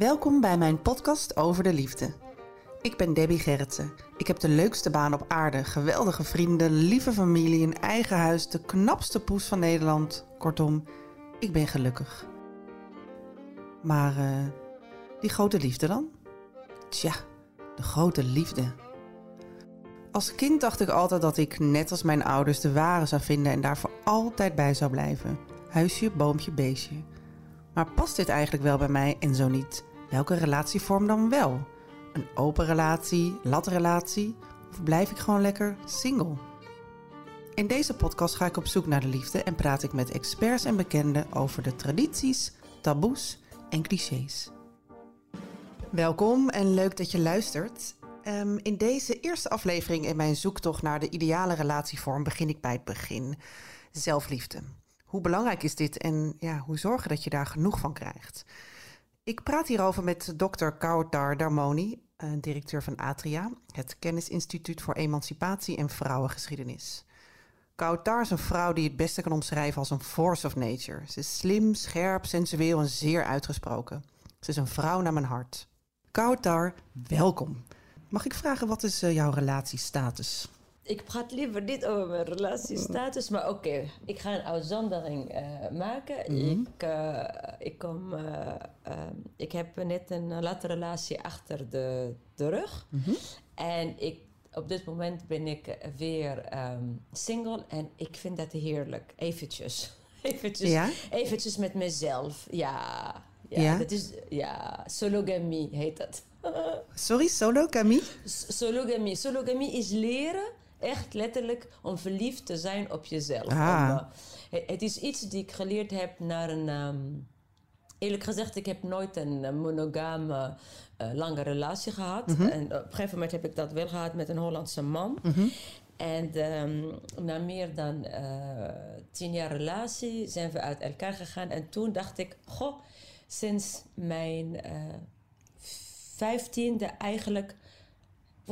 Welkom bij mijn podcast over de liefde. Ik ben Debbie Gerritsen. Ik heb de leukste baan op aarde, geweldige vrienden, lieve familie, een eigen huis, de knapste poes van Nederland. Kortom, ik ben gelukkig. Maar eh, die grote liefde dan? Tja, de grote liefde. Als kind dacht ik altijd dat ik, net als mijn ouders, de ware zou vinden en daar voor altijd bij zou blijven. Huisje, boompje, beestje. Maar past dit eigenlijk wel bij mij en zo niet? Welke relatievorm dan wel? Een open relatie, latrelatie? Of blijf ik gewoon lekker single? In deze podcast ga ik op zoek naar de liefde en praat ik met experts en bekenden over de tradities, taboes en clichés. Welkom en leuk dat je luistert. Ehm, in deze eerste aflevering in mijn zoektocht naar de ideale relatievorm begin ik bij het begin. Zelfliefde. Hoe belangrijk is dit en ja, hoe zorgen dat je daar genoeg van krijgt? Ik praat hierover met dokter Kautar Darmoni, eh, directeur van Atria, het Kennisinstituut voor Emancipatie en Vrouwengeschiedenis. Kautar is een vrouw die het beste kan omschrijven als een force of nature. Ze is slim, scherp, sensueel en zeer uitgesproken. Ze is een vrouw naar mijn hart. Kautar, welkom. Mag ik vragen, wat is eh, jouw relatiestatus? Ik praat liever niet over mijn relatiestatus, maar oké, ik ga een uitzondering eh, maken. ik, eh, ik, kom, eh, ik heb net een latrelatie achter de, de rug. En ik, op dit moment ben ik weer ehm, single en ik vind dat heerlijk. Eventjes. Eventjes, Ja? eventjes met mezelf. Ja, ja, Ja? dat is, ja, sologamie heet dat. Sorry, solo, Camille? S- Sologamie. Sologamie is leren, echt letterlijk, om verliefd te zijn op jezelf. Ah. Om, eh, het, is iets die ik geleerd heb naar een... ehm, eerlijk gezegd, ik heb nooit een eh, monogame eh, lange relatie gehad. En op een gegeven moment heb ik dat wel gehad met een Hollandse man. En ehm, na meer dan eh, tien jaar relatie zijn we uit elkaar gegaan. En toen dacht ik, goh, sinds mijn vijftiende eigenlijk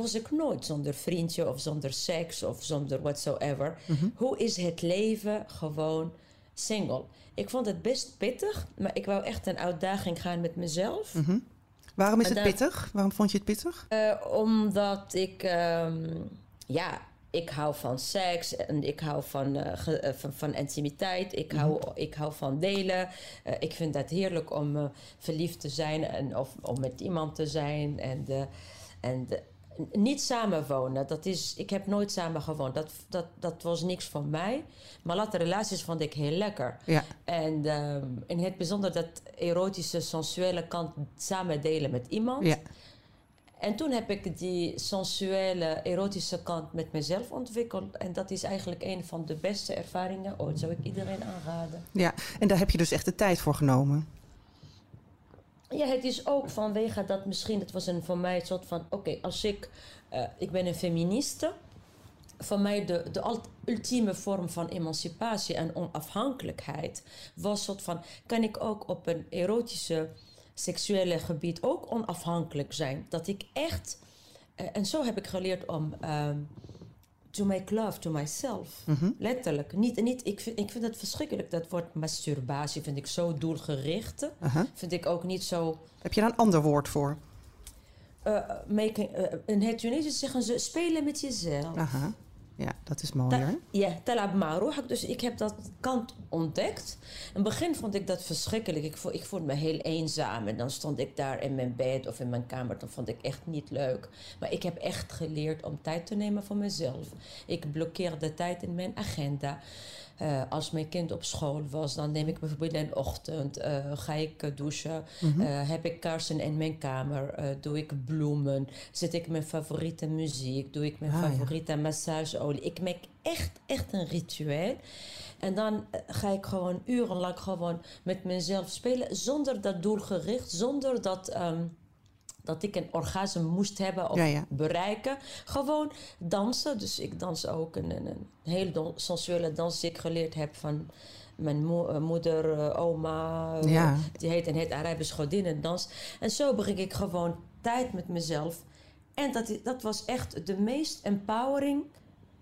was ik nooit zonder vriendje of zonder seks of zonder whatsoever. Hoe is het leven gewoon single? Ik vond het best pittig, maar ik wou echt een uitdaging gaan met mezelf. Waarom is het dan- pittig? Waarom vond je het pittig? Eh, omdat ik, ehm, ja, ik hou van seks en ik hou van, eh, ge- eh, van, van intimiteit. Ik hou, ik hou van delen. Ik vind het heerlijk om verliefd te zijn en of, om met iemand te zijn. En, de, en niet samenwonen. Dat is, ik heb nooit samen gewoond. Dat, dat, dat was niks voor mij. Maar later relaties vond ik heel lekker. Ja. En ehm, in het bijzonder dat erotische, sensuele kant samen delen met iemand. Ja. En toen heb ik die sensuele, erotische kant met mezelf ontwikkeld. En dat is eigenlijk een van de beste ervaringen ooit. Zou ik iedereen aanraden. ja, en daar heb je dus echt de tijd voor genomen. Ja, het is ook vanwege dat misschien, het was een, voor mij een soort van... Oké, als ik... eh, ik ben een feministe. Voor mij de, de ult- ultieme vorm van emancipatie en onafhankelijkheid... was soort van... Kan ik ook op een erotische, seksuele gebied ook onafhankelijk zijn? Dat ik echt... eh, en zo heb ik geleerd om... ehm, to make love to myself. Letterlijk. Niet, niet, ik, vind, ik vind het verschrikkelijk. Dat woord masturbatie vind ik zo doelgericht. Aha. Vind ik ook niet zo... Heb je daar een ander woord voor? eh, making, eh, in het Tunesisch zeggen ze spelen met jezelf. Aha. Ja, dat is Ta- mooier. Ja, talab. Dus ik heb dat kant ontdekt. In het begin vond ik dat verschrikkelijk. Ik, vo- ik voelde me heel eenzaam. En dan stond ik daar in mijn bed of in mijn kamer. Dat vond ik echt niet leuk. Maar ik heb echt geleerd om tijd te nemen voor mezelf. Ik blokkeer de tijd in mijn agenda. Eh, als mijn kind op school was, dan neem ik bijvoorbeeld in de ochtend, eh, ga ik eh, douchen, eh, heb ik kaarsen in mijn kamer, doe ik bloemen, zet ik mijn favoriete muziek, doe ik mijn Ah, ja. favoriete massageolie. Ik maak echt, echt een ritueel. En dan ga ik gewoon urenlang gewoon met mezelf spelen, zonder dat doelgericht, zonder dat... ehm, dat ik een orgasme moest hebben of Ja, ja. bereiken. Gewoon dansen. Dus ik dans ook een, een, een don- sensuele dans die ik geleerd heb van mijn mo- eh, moeder, eh, oma. eh, Ja. Die heet een heet Arabisch godinnendans. En zo begin ik gewoon tijd met mezelf. En dat, dat was echt de meest empowering,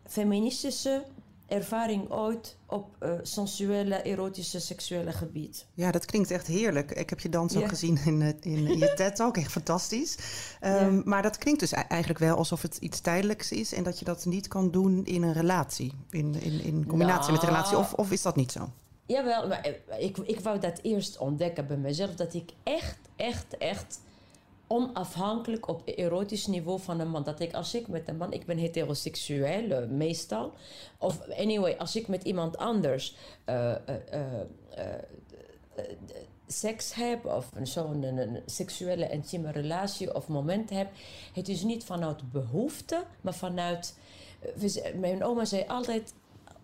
feministische ervaring ooit op eh, sensuele, erotische, seksuele gebied. Ja, dat klinkt echt heerlijk. Ik heb je dans ook Ja. gezien in, eh, in, in je TED-talk. Echt fantastisch. Ehm, Ja. Maar dat klinkt dus eigenlijk wel alsof het iets tijdelijks is... en dat je dat niet kan doen in een relatie. In, in, in combinatie met een Nou. relatie. Of, of is dat niet zo? Jawel, maar eh, ik, ik wou dat eerst ontdekken bij mezelf. Dat ik echt, echt, echt onafhankelijk op erotisch niveau van een man. Dat ik als ik met een man, ik ben heteroseksueel eh, meestal. Of anyway, als ik met iemand anders eh, eh, seks heb of zo'n een, seksuele intieme relatie of moment heb, het is niet vanuit behoefte, maar vanuit. Mijn oma zei altijd: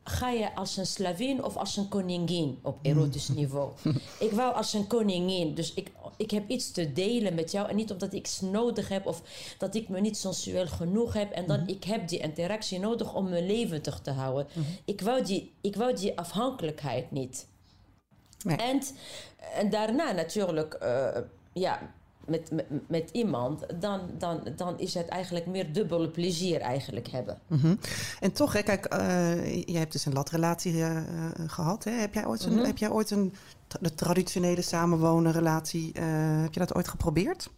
ga je als een slavin of als een koningin op erotisch niveau. ik wou als een koningin, dus ik, ik heb iets te delen met jou en niet omdat ik iets nodig heb of dat ik me niet sensueel genoeg heb en dan ik heb die interactie nodig om me levendig te houden. ik, wou die, ik wou die afhankelijkheid niet. Nee. En, en daarna natuurlijk, eh, ja, met, met, met iemand, dan, dan, dan is het eigenlijk meer dubbele plezier eigenlijk hebben. Mhm. En toch, hè, kijk, eh jij hebt dus een latrelatie eh, gehad. Hè? Heb jij ooit een, Mhm. heb jij ooit een tra- de traditionele samenwonen relatie, eh, heb je dat ooit geprobeerd?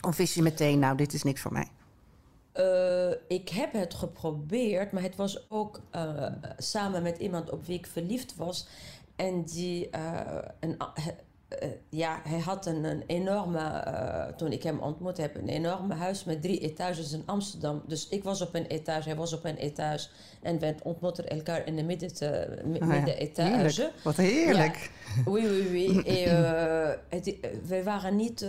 Of wist je meteen, nou, dit is niks voor mij? Ik heb het geprobeerd, maar het was ook samen met iemand op wie ik verliefd was. En die, een, eh, ja, hij had een, een enorme, eh, toen ik hem ontmoet heb, een enorme huis met drie etages in Amsterdam. Dus ik was op een etage, hij was op een etage. En we ontmoetten elkaar in de midden, te, mi- Ah ja, middenetage. heerlijk. Wat heerlijk. Oui, oui, oui. Et, eh, het, we waren niet...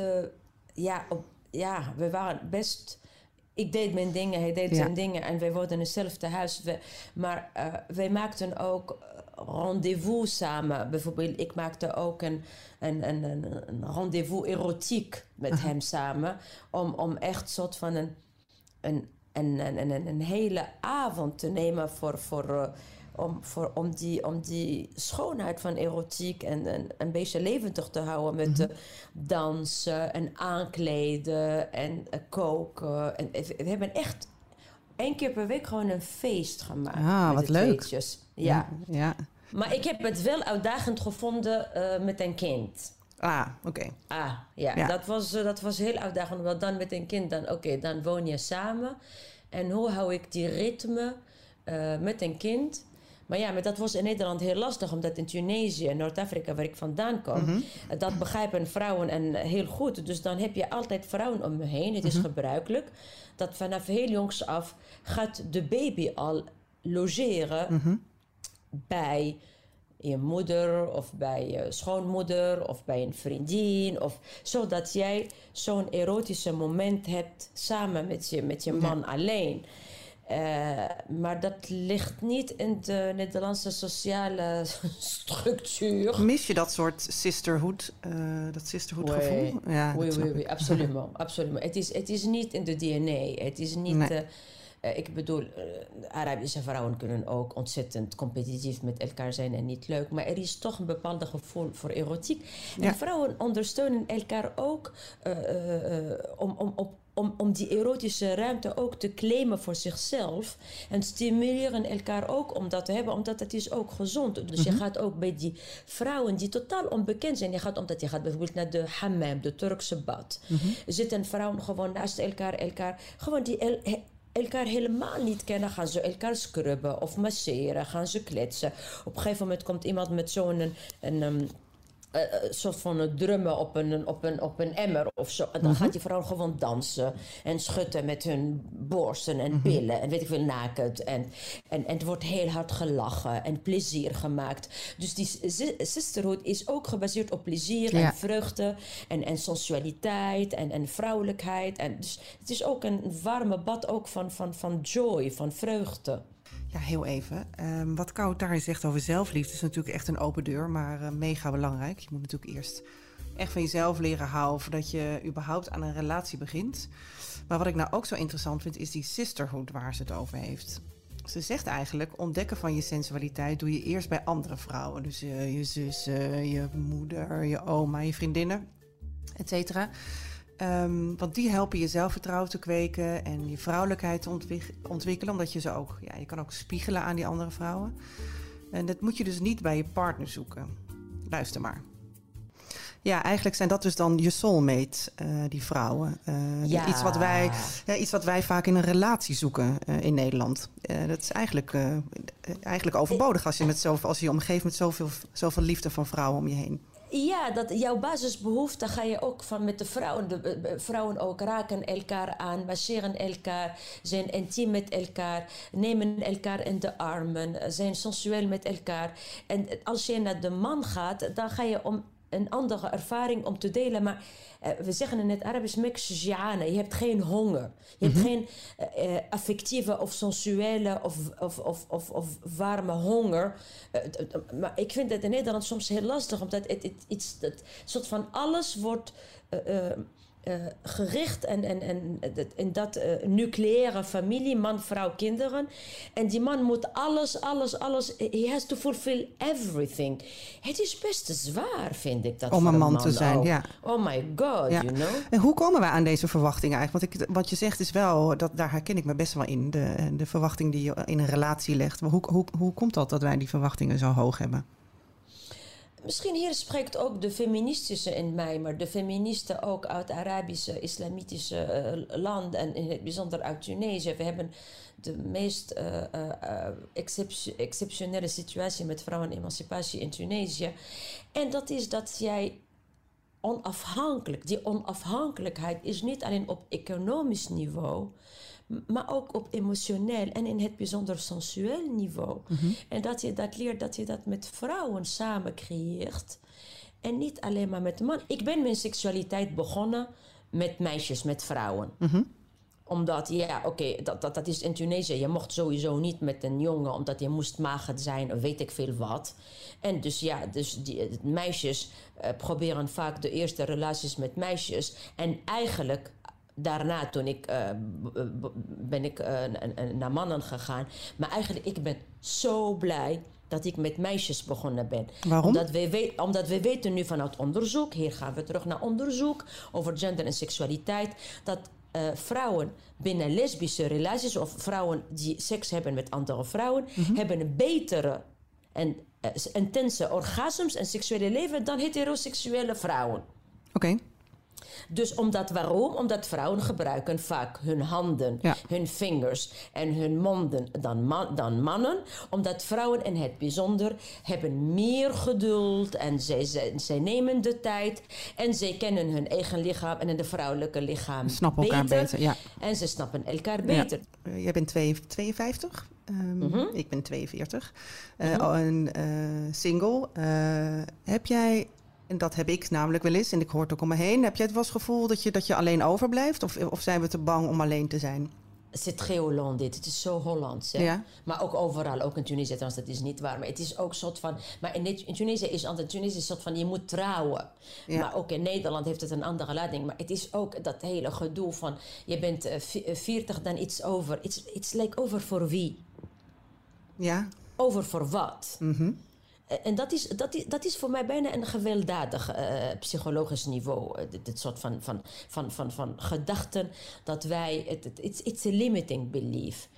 ja, op, ja, we waren best... Ik deed mijn dingen, hij deed Ja. zijn dingen. En wij woonden in hetzelfde huis. We, maar eh, wij maakten ook rendezvous samen. Bijvoorbeeld, ik maakte ook een, een, een, een, een rendezvous erotiek met hem samen. Om, om echt soort van een, een, een, een, een, een hele avond te nemen voor... voor eh, om, voor, om, die, om die schoonheid van erotiek en, en een beetje levendig te houden met eh, dansen en aankleden en eh, koken. En, we hebben echt één keer per week gewoon een feest gemaakt. Ah, met wat de leuk. Ja. ja. maar ik heb het wel uitdagend gevonden eh, met een kind. Ah, oké. Ah, ja, Ja. Dat, was, eh, dat was heel uitdagend. Want dan met een kind, dan, oké, dan woon je samen. En hoe hou ik die ritme eh, met een kind? Maar ja, maar dat was in Nederland heel lastig, omdat in Tunesië en Noord-Afrika, waar ik vandaan kom, eh, dat begrijpen vrouwen en heel goed. Dus dan heb je altijd vrouwen om me heen. Het is gebruikelijk dat vanaf heel jongs af gaat de baby al logeren bij je moeder of bij je schoonmoeder of bij een vriendin. Of, zodat jij zo'n erotische moment hebt samen met je, met je man alleen. Eh, maar dat ligt niet in de Nederlandse sociale structuur. Mis je dat soort sisterhood, eh, dat sisterhood Oui. gevoel? Ja, oui, oui, oui, absoluut. absoluut. Het, is, het is niet in de DNA. Het is niet... Nee. eh, eh, ik bedoel, eh, Arabische vrouwen kunnen ook ontzettend competitief met elkaar zijn en niet leuk. Maar er is toch een bepaalde gevoel voor erotiek. Ja. En vrouwen ondersteunen elkaar ook eh, om, om, op, om, om die erotische ruimte ook te claimen voor zichzelf. En stimuleren elkaar ook om dat te hebben, omdat het is ook gezond. Dus je gaat ook bij die vrouwen die totaal onbekend zijn. Je gaat, omdat je gaat bijvoorbeeld naar de hammam, de Turkse bad. Zitten vrouwen gewoon naast elkaar, elkaar gewoon die elkaar helemaal niet kennen, gaan ze elkaar scrubben of masseren, gaan ze kletsen. Op een gegeven moment komt iemand met zo'n een, een, eh, eh, soort van een drummen op een, op, een, op een emmer of zo. En dan gaat die vrouw gewoon dansen en schutten met hun borsten en billen en weet ik veel, nakend. En, en, en het wordt heel hard gelachen en plezier gemaakt. Dus die si- sisterhood is ook gebaseerd op plezier Ja. en vreugde en, en sensualiteit en, en vrouwelijkheid. En dus het is ook een warme bad ook van, van, van joy, van vreugde. Ja, heel even. Ehm, wat Koud daar zegt over zelfliefde is natuurlijk echt een open deur, maar eh, mega belangrijk. Je moet natuurlijk eerst echt van jezelf leren houden voordat je überhaupt aan een relatie begint. Maar wat ik nou ook zo interessant vind, is die sisterhood waar ze het over heeft. Ze zegt eigenlijk, ontdekken van je sensualiteit doe je eerst bij andere vrouwen. Dus uh, je zussen, je moeder, je oma, je vriendinnen, et cetera. Um, want die helpen je zelfvertrouwen te kweken en je vrouwelijkheid te ontwik ontwikkelen. Omdat je ze ook, ja, je kan ook spiegelen aan die andere vrouwen. En dat moet je dus niet bij je partner zoeken. Luister maar. Ja, eigenlijk zijn dat dus dan je soulmates, uh, die vrouwen. Uh, ja. iets, wat wij, ja, iets wat wij vaak in een relatie zoeken uh, in Nederland. dat is eigenlijk, eigenlijk overbodig als je, met zoveel, als je je omgeeft met zoveel, zoveel liefde van vrouwen om je heen. Ja, dat jouw basisbehoefte ga je ook van met de vrouwen. De, vrouwen ook raken elkaar aan, masseren elkaar, zijn intiem met elkaar, nemen elkaar in de armen, zijn sensueel met elkaar. En als je naar de man gaat, dan ga je om een andere ervaring om te delen. Maar uh, we zeggen in het Arabisch meksjana. Je hebt geen honger. Je hebt mhm. geen uh, affectieve of sensuele of, of, of, of, of warme honger. Uh, maar ik vind het in Nederland soms heel lastig. Omdat het, het, iets, het soort van alles wordt uh, gericht en, en, en in dat uh, nucleaire familie, man, vrouw, kinderen. En die man moet alles, alles, alles. He has to fulfill everything. Het is best zwaar, vind ik dat. Om een man, te zijn, ja. Oh my god, you know. En hoe komen we aan deze verwachtingen eigenlijk? Want ik, wat je zegt is wel, dat, daar herken ik me best wel in. De, de verwachting die je in een relatie legt. Hoe, hoe, hoe komt dat dat wij die verwachtingen zo hoog hebben? Misschien hier spreekt ook de feministische in mij, maar de feministen ook uit Arabische, islamitische uh, landen en in het bijzonder uit Tunesië. We hebben de meest uh, uh, exceptionele situatie met vrouwenemancipatie in Tunesië. En dat is dat jij onafhankelijk, die onafhankelijkheid is niet alleen op economisch niveau, maar ook op emotioneel en in het bijzonder sensueel niveau. Mhm. En dat je dat leert, dat je dat met vrouwen samen creëert. En niet alleen maar met man. Ik ben mijn seksualiteit begonnen met meisjes, met vrouwen. Mhm. Omdat, ja, oké, dat, dat, dat is in Tunesië. Je mocht sowieso niet met een jongen, omdat je moest maagd zijn, of weet ik veel wat. En dus ja, dus die, meisjes uh, proberen vaak de eerste relaties met meisjes. En eigenlijk daarna toen ik, uh, ben ik uh, naar mannen gegaan. Maar eigenlijk, ik ben zo blij dat ik met meisjes begonnen ben. Waarom? Omdat we, omdat we weten nu vanuit onderzoek, hier gaan we terug naar onderzoek over gender en seksualiteit, dat uh, vrouwen binnen lesbische relaties of vrouwen die seks hebben met andere vrouwen, mm -hmm. hebben een betere en intense orgasms en seksuele leven dan heteroseksuele vrouwen. Oké. Okay. Dus omdat waarom? Omdat vrouwen gebruiken vaak hun handen, hun vingers en hun monden dan, man, dan mannen. Omdat vrouwen in het bijzonder hebben meer geduld en zij, zij, zij, nemen de tijd. En zij kennen hun eigen lichaam en het vrouwelijke lichaam snappen elkaar beter. ja. En ze snappen elkaar beter. Ja. Uh, jij bent 52? Um, mm -hmm. Ik ben 42. Uh, mm -hmm. en, uh, single. Uh, heb jij en dat heb ik namelijk wel eens, en ik hoor het ook om me heen. Heb jij het wel eens gevoel dat je, dat je alleen overblijft? Of, of zijn we te bang om alleen te zijn? C'est très Holland dit. Het is zo Hollands. Hè? Ja. Maar ook overal, ook in Tunesië trouwens, dat is niet waar. Maar het is ook soort van... Maar in, in Tunesië is altijd Tunesië soort van, je moet trouwen. Ja. Maar ook in Nederland heeft het een andere lading. Maar het is ook dat hele gedoe van, je bent uh, 40, dan iets over. It's, it's like over voor wie? Ja. Over voor wat? Mm en dat is, dat, is, dat is voor mij bijna een gewelddadig uh, psychologisch niveau. Uh, dit, soort van, van, van, van, van gedachten dat wij. Het, it's, it's a limiting belief.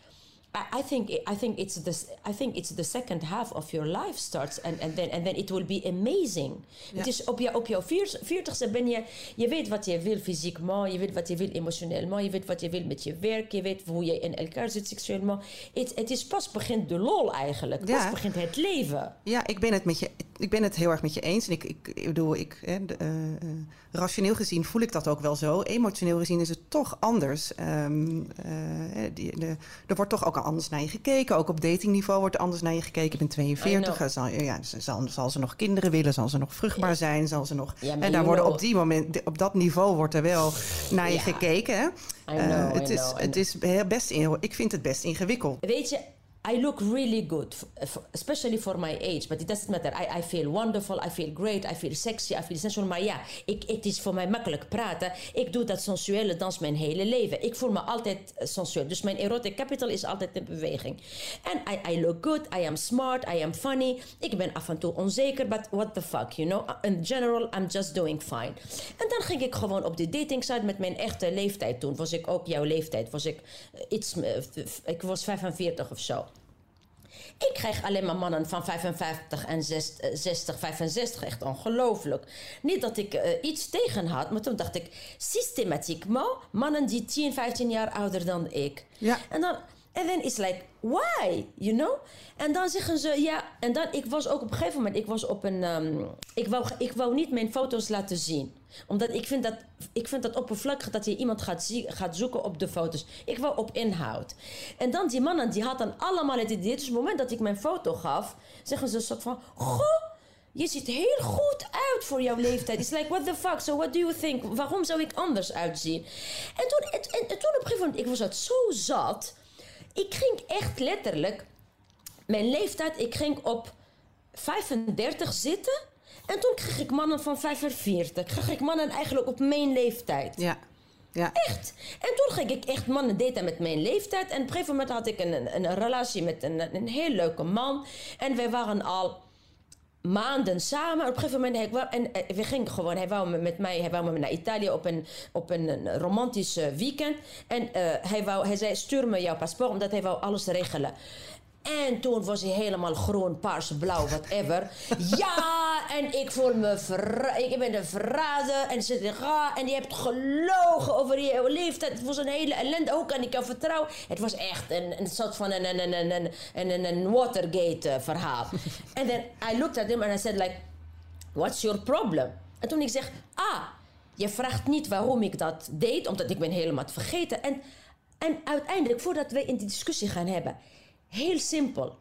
I, think I think it's the I think it's the second half of your life starts and, and then and then it will be amazing. Ja. Het is op, je, op jouw veertigste ben je je weet wat je wil fysiek je weet wat je wil emotioneel je weet wat je wil met je werk, je weet hoe je in elkaar zit seksueel. Het, het is pas begint de lol eigenlijk, pas ja. begint het leven. Ja, ik ben het met je ik ben het heel erg met je eens en ik, ik, ik bedoel ik hè, de, uh, rationeel gezien voel ik dat ook wel zo. Emotioneel gezien is het toch anders. Um, uh, die, de, er wordt toch ook anders naar je gekeken. Ook op datingniveau wordt anders naar je gekeken. Ik ben 42. Zal, ja, zal, zal, ze nog kinderen willen? Zal ze nog vruchtbaar zijn? Zal ze nog. Ja, en daar worden op die moment, op dat niveau wordt er wel naar je ja. gekeken. Hè? Know, uh, het, is, het is best in, ik vind het best ingewikkeld. Weet je, I look really good, especially for my age. But it doesn't matter. I, I feel wonderful, I feel great, I feel sexy, I feel sensual. Maar ja, ik, het is voor mij makkelijk praten. Ik doe dat sensuele dans mijn hele leven. Ik voel me altijd eh, sensueel. Dus mijn erotic capital is altijd in beweging. En I, I look good, I am smart, I am funny. Ik ben af en toe onzeker, but what the fuck, you know? In general, I'm just doing fine. En dan ging ik gewoon op de dating site met mijn echte leeftijd. Toen was ik ook jouw leeftijd. Was ik, eh, iets, eh, ik was 45 of zo. Ik krijg alleen maar mannen van 55 en 60, 60 65. Echt ongelooflijk. Niet dat ik eh, iets tegen had, maar toen dacht ik... systematiek, mannen die 10, 15 jaar ouder dan ik. Ja. En dan... En dan is like, why? You know? En dan zeggen ze, ja... En dan, ik was ook op een gegeven moment... Ik was op een... ehm, ik, wou, ik wou niet mijn foto's laten zien. Omdat ik vind dat, ik vind dat oppervlakkig... dat je iemand gaat, zie- gaat zoeken op de foto's. Ik wou op inhoud. En dan die mannen, die hadden allemaal het idee... Dus op het moment dat ik mijn foto gaf... Zeggen ze een soort van... Goh, je ziet heel goed uit voor jouw leeftijd. It's like, what the fuck? So what do you think? Waarom zou ik anders uitzien? En toen, en, en, en toen op een gegeven moment, ik was het zo zat. Ik ging echt letterlijk, mijn leeftijd, ik ging op 35 zitten. En toen kreeg ik mannen van 45. Kreeg ik mannen eigenlijk op mijn leeftijd. Ja. Ja. Echt. En toen ging ik echt mannen daten met mijn leeftijd. En op een gegeven moment had ik een, een, een relatie met een, een heel leuke man. En wij waren al maanden samen. Op een gegeven moment, hij, wou- en eh, we gingen gewoon, hij wou me met mij, hij wou me naar Italië op een, op een, romantisch eh, weekend. En eh, hij, wou, hij zei, stuur me jouw paspoort, omdat hij wou alles regelen. En toen was hij helemaal groen, paars, blauw, whatever. ja, en ik voel me ik ben een verrader. En zegt, ah, en je hebt gelogen over je leeftijd. Het was een hele ellende. Hoe kan ik jou vertrouwen? Het was echt een, een soort van een, een, een, een, een, een, Watergate eh, verhaal. En then I looked at him and I said like, what's your problem? En toen ik zeg, ah, je vraagt niet waarom ik dat deed, omdat ik ben helemaal vergeten. En, en uiteindelijk, voordat wij in die discussie gaan hebben, Heel simple.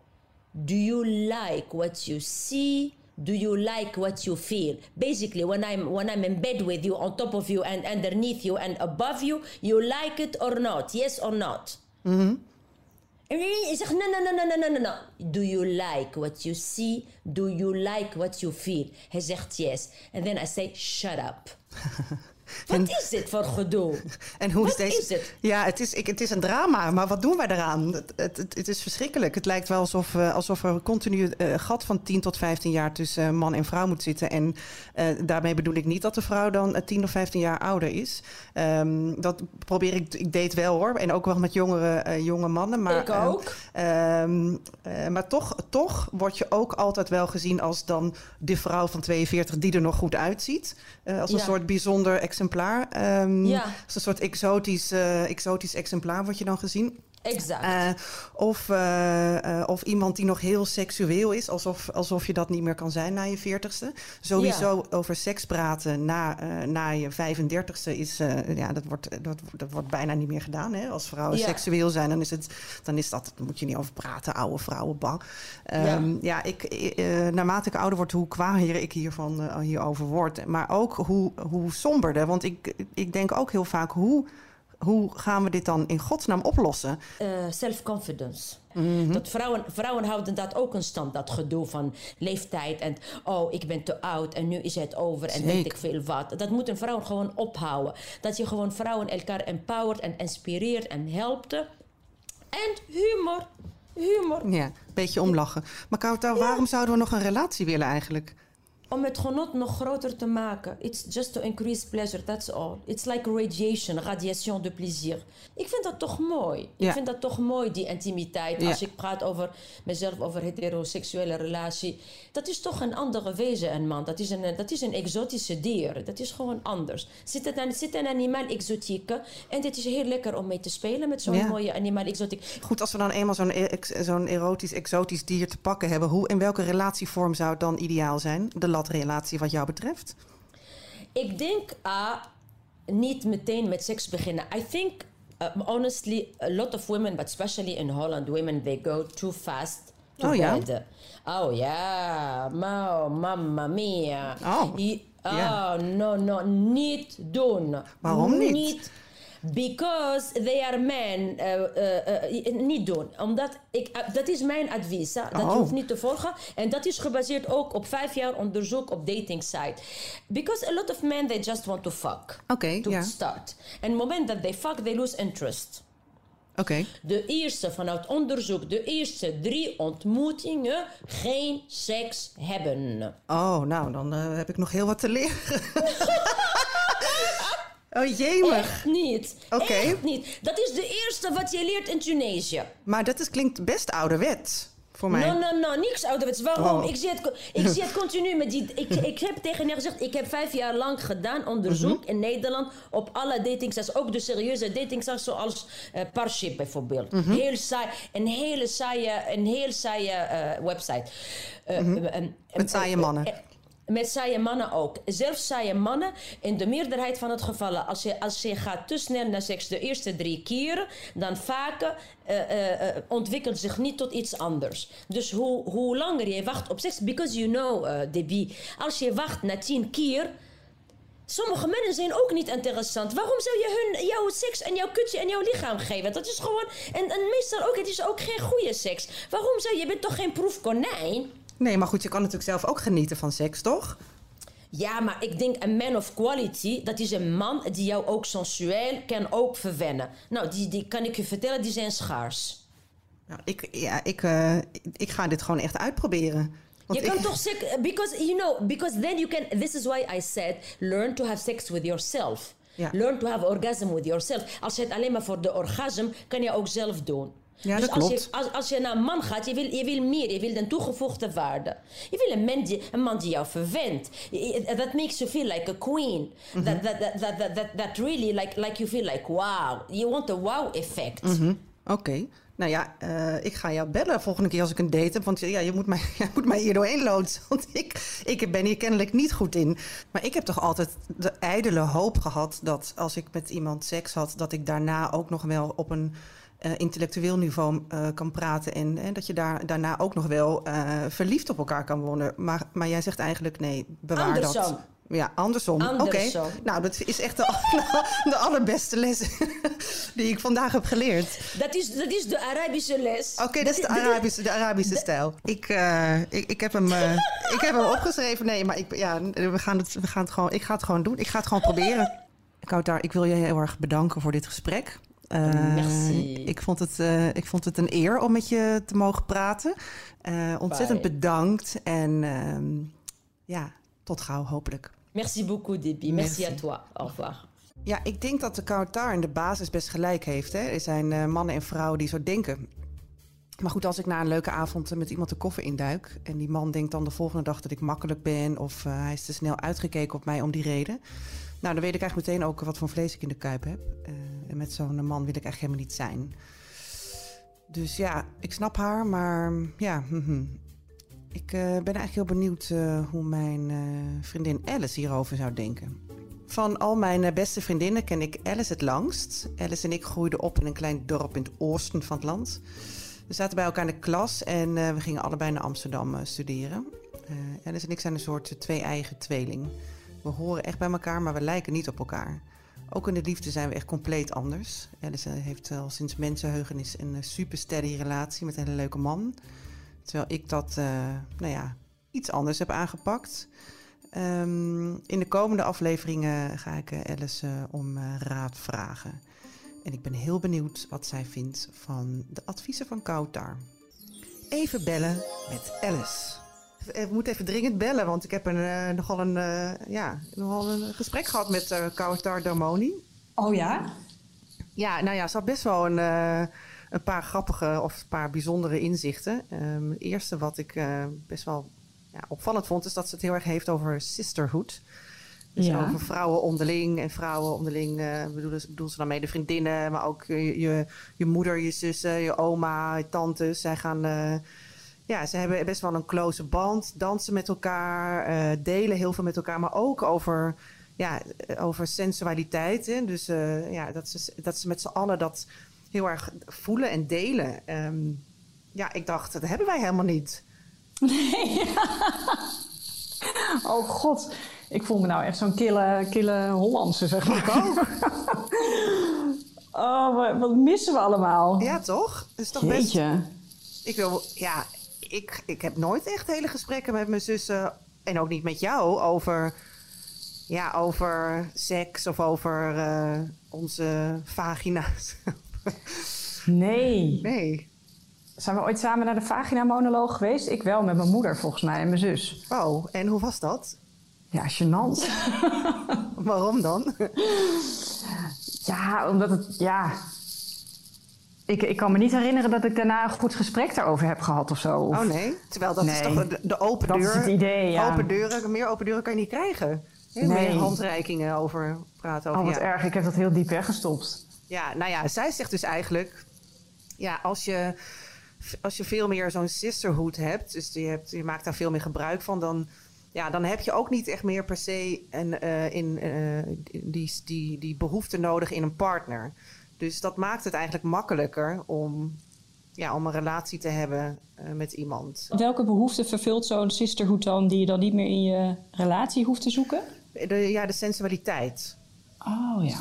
Do you like what you see? Do you like what you feel? Basically, when I'm when I'm in bed with you, on top of you, and underneath you, and above you, you like it or not? Yes or not? Mm-hmm. no no no no no no no do you like what you see do you like what you feel هزخت yes and then I say shut up Wat is dit voor gedoe? En hoe Wat is deze? is het? Ja, het is, ik, het is een drama, maar wat doen wij eraan? Het, het, het, is verschrikkelijk. Het lijkt wel alsof, eh, alsof er continu een uh, gat van 10 tot 15 jaar tussen uh, man en vrouw moet zitten. En uh, daarmee bedoel ik niet dat de vrouw dan uh, 10 of 15 jaar ouder is. Um, dat probeer ik, ik date wel hoor. En ook wel met jongere jonge mannen. Maar, ik ook. Um, maar toch, toch word je ook altijd wel gezien als dan de vrouw van 42 die er nog goed uitziet. Als een Ja. soort bijzonder exemplaar. Um, Ja. Als een soort exotisch, uh, exotisch exemplaar word je dan gezien. Exact. Uh, of, uh, uh, of iemand die nog heel seksueel is, alsof, alsof je dat niet meer kan zijn na je veertigste. Sowieso over seks praten na, na je 35ste is, ja, dat wordt, dat, dat wordt bijna niet meer gedaan. Hè? Als vrouwen Ja. seksueel zijn, dan is, het, dan is dat, moet je niet over praten, oude vrouwen bang. Um, ja. ja, ik, naarmate ik ouder word, hoe kwaaier ik hiervan, hierover word. Maar ook hoe, hoe somberder, want ik, ik denk ook heel vaak hoe hoe gaan we dit dan in godsnaam oplossen? Uh, self-confidence. Dat vrouwen, vrouwen houden dat ook een stand, dat gedoe van leeftijd en oh, ik ben te oud en nu is het over en weet Zeker. ik veel wat. Dat moeten vrouwen gewoon ophouden. Dat je gewoon vrouwen elkaar empowert en inspireert en helpt. En humor. Humor. Ja, een beetje omlachen. Maar Kouta, waarom zouden we nog een relatie willen eigenlijk? Om het genot nog groter te maken. It's just to increase pleasure, that's all. It's like radiation, radiation de plezier. Ik vind dat toch mooi. Ja. Ik vind dat toch mooi, die intimiteit. Ja. Als ik praat over mezelf, over heteroseksuele relatie. Dat is toch een andere wezen, een man. Dat is een, dat is een exotische dier. Dat is gewoon anders. Zit het een, zit een animaal exotieke. En dit is heel lekker om mee te spelen met zo'n Ja. mooie animaal exotiek. Goed, als we dan eenmaal zo'n ex- zo'n erotisch, exotisch dier te pakken hebben, hoe, in welke relatievorm zou het dan ideaal zijn? De latrelatie wat jou betreft? Ik denk ah, niet meteen met seks beginnen. I think, uh, honestly, a lot of women, but especially in Holland, women they go too fast to Oh, ja? Oh ja, ma, mamma mia. Oh, I- oh, no, no, niet doen. Waarom niet? Because they are men. eh, eh, eh, niet doen. Omdat ik, dat is mijn advies. hè. Dat Oh. hoeft niet te volgen. En dat is gebaseerd ook op vijf jaar onderzoek op dating site. Because a lot of men, they just want to fuck. Oké, To start. En het moment dat they fuck, they lose interest. Oké. De eerste, vanuit onderzoek, de eerste drie ontmoetingen geen seks hebben. Oh, nou, dan heb ik nog heel wat te leren. oh, jemig. Echt niet. Oké. Echt niet. Dat is de eerste wat je leert in Tunesië. Maar dat is, klinkt best ouderwet voor mij. No, no, no, niks ouderwets. Waarom? Oh. Ik, zie het, ik zie het continu met die... Ik, ik heb tegen haar gezegd, ik heb vijf jaar lang gedaan onderzoek Mhm. in Nederland op alle datingsites. Ook de serieuze datingsites zoals eh Parship bijvoorbeeld. Mhm. Heel saai, een hele saaie, een heel saaie eh, website. Eh, Mhm. Met saaie mannen. Met saaie mannen ook. Zelfs saaie mannen, in de meerderheid van het gevallen, als je, als je gaat te snel naar seks de eerste drie keren, dan vaker eh, eh, eh, ontwikkelt zich niet tot iets anders. Dus hoe, hoe langer je wacht op seks, because you know, eh Debbie, als je wacht na tien keer. Sommige mannen zijn ook niet interessant. Waarom zou je hun jouw seks en jouw kutje en jouw lichaam geven? Dat is gewoon. En, en meestal ook, het is ook geen goede seks. Waarom zou je. Je bent toch geen proefkonijn? Nee, maar goed, je kan natuurlijk zelf ook genieten van seks, toch? Ja, maar ik denk een man of quality, dat is een man die jou ook sensueel kan ook verwennen. Nou, die, die kan ik je vertellen, die zijn schaars. Nou, ik, ja, ik, eh, ik ga dit gewoon echt uitproberen. Want je kan toch seks, because you know, because then you can, this is why I said, learn to have sex with yourself. Ja. Learn to have orgasm with yourself. Als je het alleen maar voor de orgasme, kan je ook zelf doen. Ja, dus dat als klopt. Je, als, als je naar een man gaat, je wil, je wil meer, je wil een toegevoegde waarde. Je wil een man die, een man die jou verwendt. That makes you feel like a queen. Mhm. that, that, that, that, that, that, that really, like, like you feel like wow. You want a wow effect. Mhm. Oké. Nou ja, eh, ik ga jou bellen volgende keer als ik een date heb. Want ja, je moet mij, jij moet mij hier doorheen loodsen. Want ik, ik ben hier kennelijk niet goed in. Maar ik heb toch altijd de ijdele hoop gehad... dat als ik met iemand seks had... dat ik daarna ook nog wel op een eh, intellectueel niveau eh, kan praten. En, en dat je daar, daarna ook nog wel eh, verliefd op elkaar kan worden. Maar, maar jij zegt eigenlijk nee, bewaar dat. Andersom. Ja, andersom. Oké. Nou, dat is echt de, de allerbeste les die ik vandaag heb geleerd. Dat is, dat is de Arabische les. Oké, dat is de Arabische, de Arabische stijl. Ik, ik, ik, heb hem, ik heb hem opgeschreven. Nee, maar ik, ja, we gaan het, we gaan het gewoon, ik ga het gewoon doen. Ik ga het gewoon proberen. Koutar, ik wil je heel erg bedanken voor dit gesprek. Eh, Merci. Ik vond, het, eh, ik vond het een eer om met je te mogen praten. Eh, ontzettend Bye. bedankt. En ehm, ja, tot gauw hopelijk. Merci beaucoup, Debbie. Merci, Merci. à toi. Au revoir. Ja, ik denk dat de Kautar in de basis best gelijk heeft. Hè? Er zijn eh, mannen en vrouwen die zo denken. Maar goed, als ik na een leuke avond met iemand de koffer induik... en die man denkt dan de volgende dag dat ik makkelijk ben... of eh, hij is te snel uitgekeken op mij om die reden... nou, dan weet ik eigenlijk meteen ook wat voor vlees ik in de kuip heb. Eh, met zo'n man wil ik eigenlijk helemaal niet zijn. Dus ja, ik snap haar, maar ja... mhm. Ik eh, ben eigenlijk heel benieuwd eh, hoe mijn eh, vriendin Alice hierover zou denken. Van al mijn beste vriendinnen ken ik Alice het langst. Alice en ik groeiden op in een klein dorp in het oosten van het land. We zaten bij elkaar in de klas en we gingen allebei naar Amsterdam studeren. Alice en ik zijn een soort twee-eigen tweeling. We horen echt bij elkaar, maar we lijken niet op elkaar. Ook in de liefde zijn we echt compleet anders. Alice eh, heeft al sinds mensenheugenis een eh, super steady relatie met een hele leuke man. Terwijl ik dat, eh, nou ja, iets anders heb aangepakt. Ehm, in de komende afleveringen ga ik eh, Alice om raad vragen. En ik ben heel benieuwd wat zij vindt van de adviezen van Kautar. Even bellen met Alice. Eh, We moeten even dringend bellen, want ik heb een, eh, nogal, een, eh, ja, nogal een gesprek gehad met eh Kautar Domoni. Oh ja? Ja, nou ja, ze had best wel een, eh, een paar grappige of een paar bijzondere inzichten. Ehm, het eerste wat ik eh, best wel ja, opvallend vond, is dat ze het heel erg heeft over sisterhood. Dus Ja. over vrouwen onderling en vrouwen onderling eh bedoelen, ze dan mee de vriendinnen, maar ook je, je, je moeder, je zussen, je oma, je tantes. Zij gaan, eh, ja, ze hebben best wel een close band, dansen met elkaar, eh, delen heel veel met elkaar, maar ook over, ja, over sensualiteit. Hè? Dus eh, ja, dat, ze, dat ze met z'n allen dat heel erg voelen en delen. Ehm, ja, ik dacht, dat hebben wij helemaal niet. Oh god, ik voel me nou echt zo'n kille, kille Hollandse, zeg maar ook. Oh, wat, missen we allemaal? Ja, toch? Het is toch best... Ik wil... Ja, ik, ik heb nooit echt hele gesprekken met mijn zussen... en ook niet met jou over... Ja, over seks of over eh, onze vagina's. Nee. nee. Zijn we ooit samen naar de vagina-monoloog geweest? Ik wel, met mijn moeder volgens mij en mijn zus. Oh, en hoe was dat? Ja, gênant. Waarom dan? ja, omdat het... Ja... Ik, ik kan me niet herinneren dat ik daarna een goed gesprek daarover heb gehad of zo. Of- Oh nee? Terwijl dat is toch de, de open Dat deur... is het idee, ja. Open deuren, meer open deuren kan je niet krijgen. Heel Nee. Meer handreikingen over praten. Over, Oh, wat ja. erg. Ik heb dat heel diep weggestopt. Ja, nou ja, zij zegt dus eigenlijk... Ja, als je, als je veel meer zo'n sisterhood hebt... dus je, hebt, je maakt daar veel meer gebruik van... dan, ja, dan heb je ook niet echt meer per se een, eh, in, eh, die, die, die behoefte nodig in een partner. Dus dat maakt het eigenlijk makkelijker om, ja, om een relatie te hebben eh, met iemand. Welke behoefte vervult zo'n sisterhood dan die je dan niet meer in je relatie hoeft te zoeken? De, ja, de sensualiteit. Oh ja.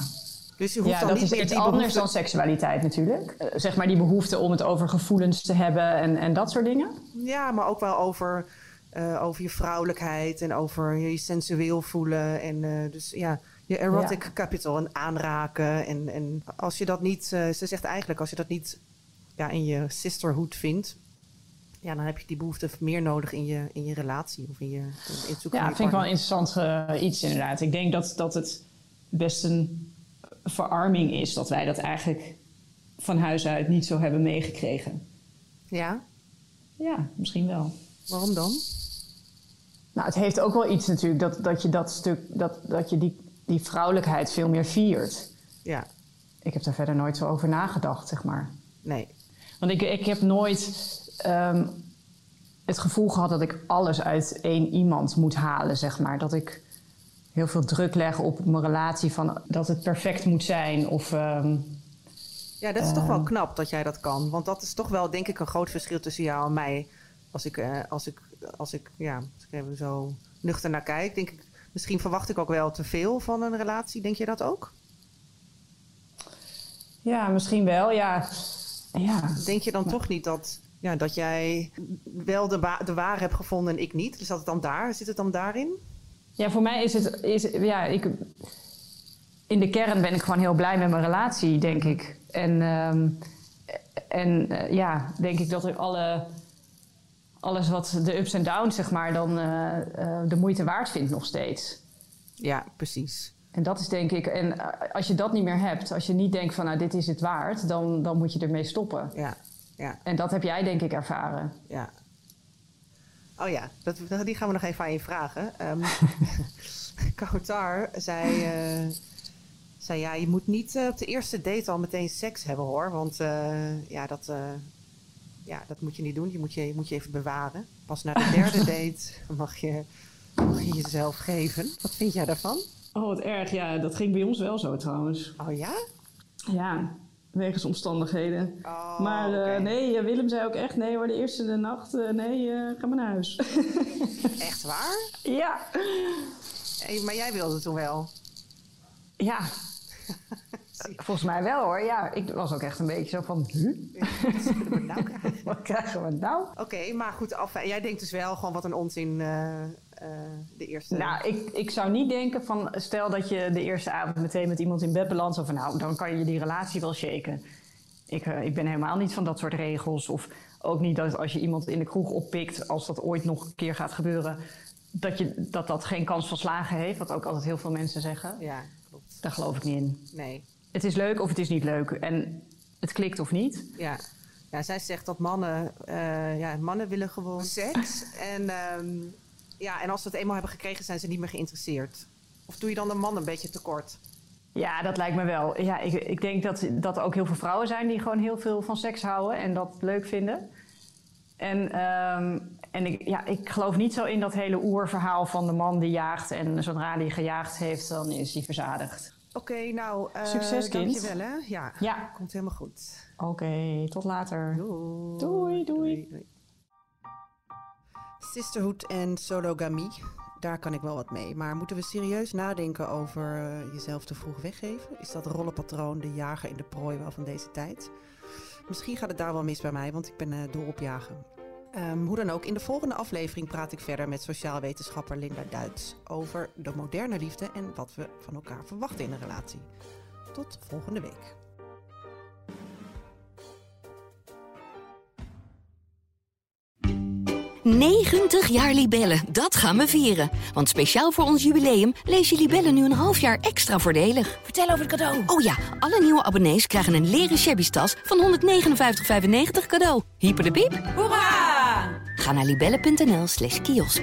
Dus je hoeft Ja, dan dat niet is meer iets die anders behoefte- dan seksualiteit natuurlijk. Eh, zeg maar die behoefte om het over gevoelens te hebben en, en dat soort dingen. Ja, maar ook wel over, eh, over je vrouwelijkheid en over je sensueel voelen. En eh, dus ja, je erotic Ja. capital en aanraken. En, en als je dat niet, eh, ze zegt eigenlijk, als je dat niet ja, in je sisterhood vindt, ja, dan heb je die behoefte meer nodig in je, in je relatie of in, je, in het zoeken Ja, dat vind ik wel een interessant eh, iets inderdaad. Ik denk dat, dat het best een verarming is dat wij dat eigenlijk van huis uit niet zo hebben meegekregen. Ja, Ja, misschien wel. waarom dan? Nou, het heeft ook wel iets natuurlijk dat, dat je dat stuk, dat, dat je die, die vrouwelijkheid veel meer viert. Ja, Ik heb daar verder nooit zo over nagedacht, zeg maar. nee. Want ik, ik heb nooit ehm, het gevoel gehad dat ik alles uit één iemand moet halen, zeg maar. Dat ik heel veel druk leg op mijn relatie van dat het perfect moet zijn. Of ehm, Ja, dat is toch wel knap dat jij dat kan. Want dat is toch wel, denk ik, een groot verschil tussen jou en mij. Als ik, eh, als ik, als ik, ja, als ik even zo nuchter naar kijk, denk ik, misschien verwacht ik ook wel te veel van een relatie. Denk je dat ook? ja, misschien wel. Ja, ja. Denk je dan toch niet dat, ja, dat jij wel de, wa- de ware hebt gevonden en ik niet? Dus dat het dan daar, zit het dan daarin? ja voor mij is het. Is, ja, ik, in de kern ben ik gewoon heel blij met mijn relatie, denk ik. En, ehm, en eh, ja, denk ik dat er alle. Alles wat de ups en downs, zeg maar, dan eh, eh, de moeite waard vindt nog steeds. Ja, precies. En dat is denk ik, en eh, als je dat niet meer hebt, als je niet denkt van nou dit is het waard, dan, dan moet je ermee stoppen. Ja, ja, En dat heb jij denk ik ervaren. ja. Oh ja, dat, die gaan we nog even aan je vragen. Ehm Kautar zei, zei ja, je moet niet op de eerste date al meteen seks hebben hoor. Want ja, dat, ja, dat moet je niet doen. Je moet je, je moet je even bewaren. Pas na de derde date mag je, mag je jezelf geven. Wat vind jij daarvan? Oh, wat erg. Ja, dat ging bij ons wel zo trouwens. Oh ja? Ja, wegens omstandigheden. Oh, maar eh, nee, eh, Willem zei ook echt nee hoor, de eerste de nacht, eh, nee, ga maar naar huis. Echt waar? ja. Hey, maar jij wilde toen wel. Ja. Volgens mij wel hoor. Ja, ik was ook echt een beetje zo van, huh? Wat nou krijgen? wat krijgen we nou? Oké, maar goed, af, jij denkt dus wel gewoon wat een onzin eh, eh, de eerste... Nou, ik, ik zou niet denken van, stel dat je de eerste avond meteen met iemand in bed belandt, van nou, dan kan je die relatie wel shaken. Ik, eh, ik ben helemaal niet van dat soort regels. Of ook niet dat als je iemand in de kroeg oppikt, als dat ooit nog een keer gaat gebeuren, dat je, dat, dat geen kans van slagen heeft, wat ook altijd heel veel mensen zeggen. Ja, klopt. Daar geloof ik niet in. Nee, Het is leuk of het is niet leuk. En het klikt of niet. ja. Ja, zij zegt dat mannen, eh, ja, mannen willen gewoon seks. En, ehm, ja, en als ze het eenmaal hebben gekregen, zijn ze niet meer geïnteresseerd. Of doe je dan de man een beetje tekort? Ja, dat lijkt me wel. Ja, ik, ik denk dat, dat er ook heel veel vrouwen zijn die gewoon heel veel van seks houden en dat leuk vinden. En, ehm, en ik, ja, ik geloof niet zo in dat hele oerverhaal van de man die jaagt en zodra hij gejaagd heeft, dan is hij verzadigd. Oké, nou, eh Succes, kind. dankjewel hè. Ja, Ja. komt helemaal goed. Oké, tot later. Doei. Doei, doei. Sisterhood en sologamie. daar kan ik wel wat mee. Maar moeten we serieus nadenken over eh, jezelf te vroeg weggeven? Is dat rollenpatroon de jager in de prooi wel van deze tijd? Misschien gaat het daar wel mis bij mij, want ik ben uh, dol op jagen. Um, hoe dan ook, in de volgende aflevering praat ik verder met sociaal wetenschapper Linda Duits over de moderne liefde en wat we van elkaar verwachten in een relatie. Tot volgende week. 90 jaar Libellen, dat gaan we vieren. Want speciaal voor ons jubileum lees je Libellen nu een half jaar extra voordelig. Vertel over het cadeau. Oh ja, alle nieuwe abonnees krijgen een leren shabby tas van 159,95 cadeau. Hyper de piep. Hoera! Ga naar libellen.nl slash kiosk.